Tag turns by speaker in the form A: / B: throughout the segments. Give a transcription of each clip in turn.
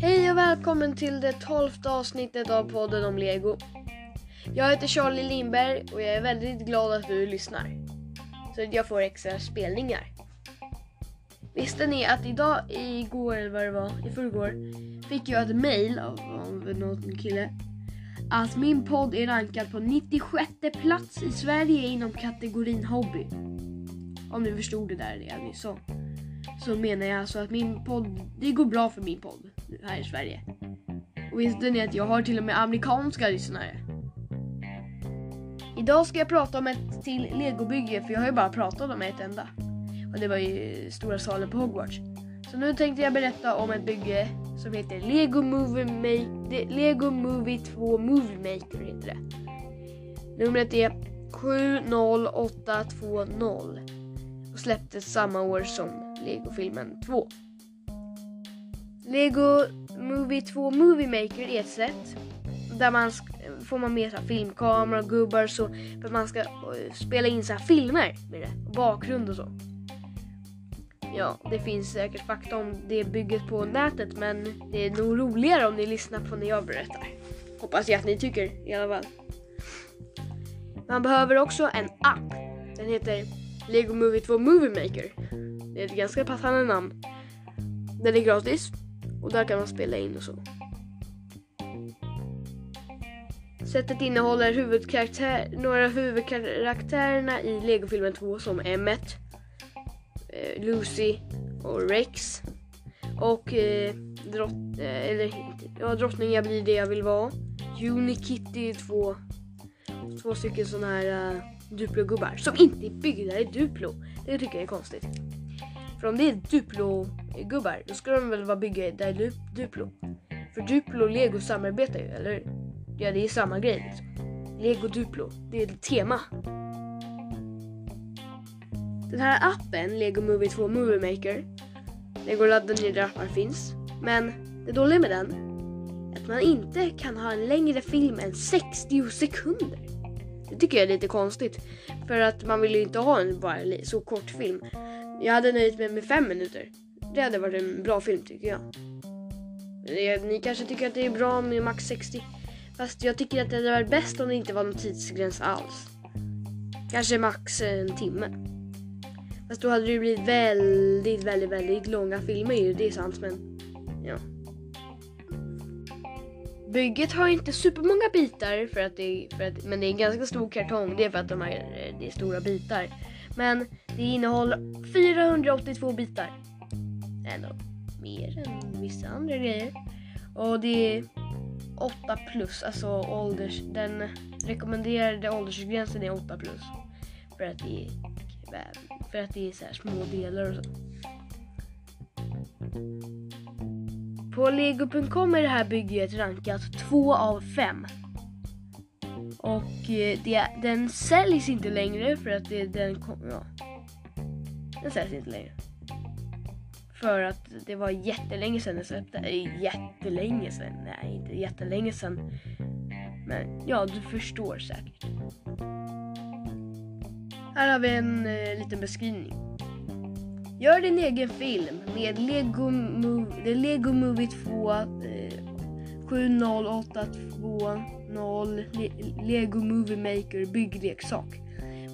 A: Hej och välkommen till det tolfte avsnittet av podden om Lego. Jag heter Charlie Lindberg och jag är väldigt glad att du lyssnar. Så att jag får extra spelningar. Visste ni att idag, igår eller vad det var, i förrgår, fick jag ett mail av, av någon kille att min podd är rankad på 96 plats i Sverige inom kategorin hobby. Om ni förstod det där jag nyss sa. Så menar jag alltså att min podd, det går bra för min podd här i Sverige. Och visste ni att jag har till och med amerikanska lyssnare? Idag ska jag prata om ett till legobygge för jag har ju bara pratat om ett enda. Och det var ju stora salen på Hogwarts. Så nu tänkte jag berätta om ett bygge som heter Lego Movie, Ma- Lego Movie 2 Movie Maker. Heter det. Numret är 70820 och släpptes samma år som Lego-filmen 2. Lego Movie 2 Movie Maker är ett sätt där man får man med så filmkamera och gubbar så för att man ska eh, spela in så här filmer med det bakgrund och så. Ja, det finns säkert fakta om det bygget på nätet men det är nog roligare om ni lyssnar på när jag berättar. Hoppas jag att ni tycker i alla fall. Man behöver också en app. Den heter Lego Movie 2 Movie Maker. Det är ett ganska passande namn. Den är gratis och där kan man spela in och så. Sättet innehåller huvudkaraktär, några huvudkaraktärerna i Lego-filmen 2 som Emmet, eh, Lucy och Rex. Och eh, drott, eh, eller, ja, drottningen blir det jag vill vara. Unikitty, två, två stycken sådana här eh, Duplo-gubbar som inte är byggda i Duplo. Det tycker jag är konstigt. För om det är Duplo-gubbar då ska de väl vara byggda i Duplo. För Duplo och Lego samarbetar ju, eller hur? Ja, det är samma grej liksom. Lego Duplo, det är ett tema. Den här appen, Lego Movie 2 Movie Maker, den går att ladda ner där appar finns. Men det dåliga med den är att man inte kan ha en längre film än 60 sekunder. Det tycker jag är lite konstigt. För att man vill ju inte ha en bara så kort film. Jag hade nöjt mig med fem minuter. Det hade varit en bra film tycker jag. Ni kanske tycker att det är bra med max 60. Fast jag tycker att det hade varit bäst om det inte var någon tidsgräns alls. Kanske max en timme. Fast då hade det blivit väldigt, väldigt, väldigt långa filmer ju. Det är sant men ja. Bygget har inte supermånga bitar för att det, för att, men det är en ganska stor kartong. Det är för att de här, eh, det är stora bitar. Men det innehåller 482 bitar. Ändå mer än vissa andra grejer. Och det är 8 plus, alltså ålders, den rekommenderade åldersgränsen är 8 plus. För att det är, för att det är så här små delar och så. På lego.com är det här bygget rankat alltså 2 av 5. Och eh, det, den säljs inte längre för att det, den kom, ja. Den säljs inte längre. För att det var jättelänge sedan den släppte. Jättelänge sedan. Nej, inte jättelänge sedan. Men ja, du förstår säkert. Här har vi en eh, liten beskrivning. Gör din egen film med Lego, Mov- Lego Movie 2 eh, 70820 Le- Lego Movie Maker byggleksak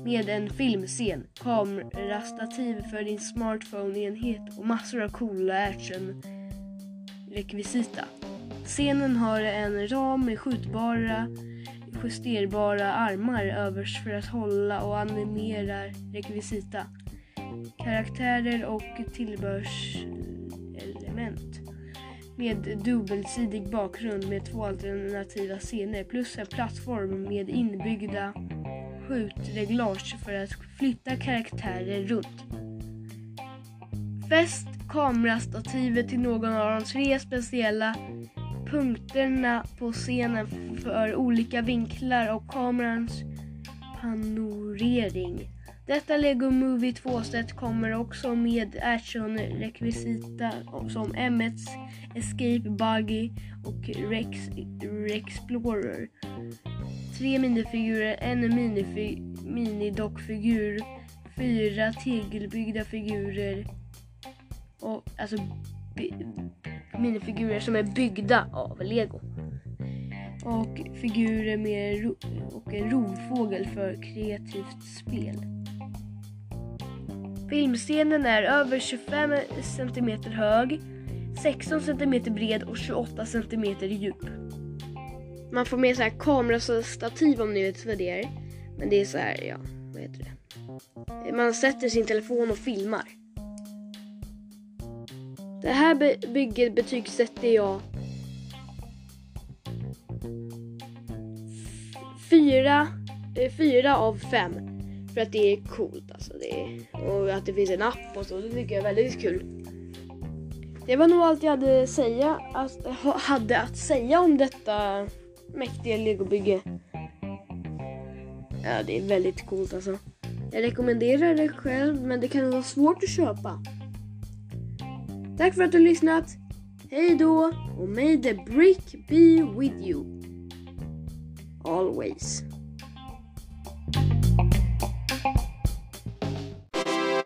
A: med en filmscen, kamerastativ för din smartphone-enhet och massor av coola action-rekvisita. Scenen har en ram med skjutbara, justerbara armar överst för att hålla och animera rekvisita, karaktärer och tillbehörselement med dubbelsidig bakgrund med två alternativa scener plus en plattform med inbyggda skjutreglage för att flytta karaktärer runt. Fäst kamerastativet till någon av de tre speciella punkterna på scenen för olika vinklar och kamerans panorering. Detta Lego Movie 2-set kommer också med actionrekvisita som Emmets Escape Buggy och Rex Rexplorer. Tre minifigurer, en minidockfigur, fyra tegelbyggda figurer, Och, alltså minifigurer som är byggda av lego. Och figurer med ro- och en rovfågel för kreativt spel. Filmscenen är över 25 cm hög, 16 cm bred och 28 cm djup. Man får med så här kamerastativ om ni vet vad det är. Men det är så här, ja, vad heter det? Man sätter sin telefon och filmar. Det här bygget betygsätter jag fyra, eh, fyra av fem. För att det är coolt alltså. Det är, och att det finns en app och så. Det tycker jag är väldigt kul. Det var nog allt jag hade, säga, att, hade att säga om detta mäktiga legobygge. Ja, det är väldigt coolt alltså. Jag rekommenderar det själv, men det kan vara svårt att köpa. Tack för att du har lyssnat. Hej då och may the brick be with you. Always.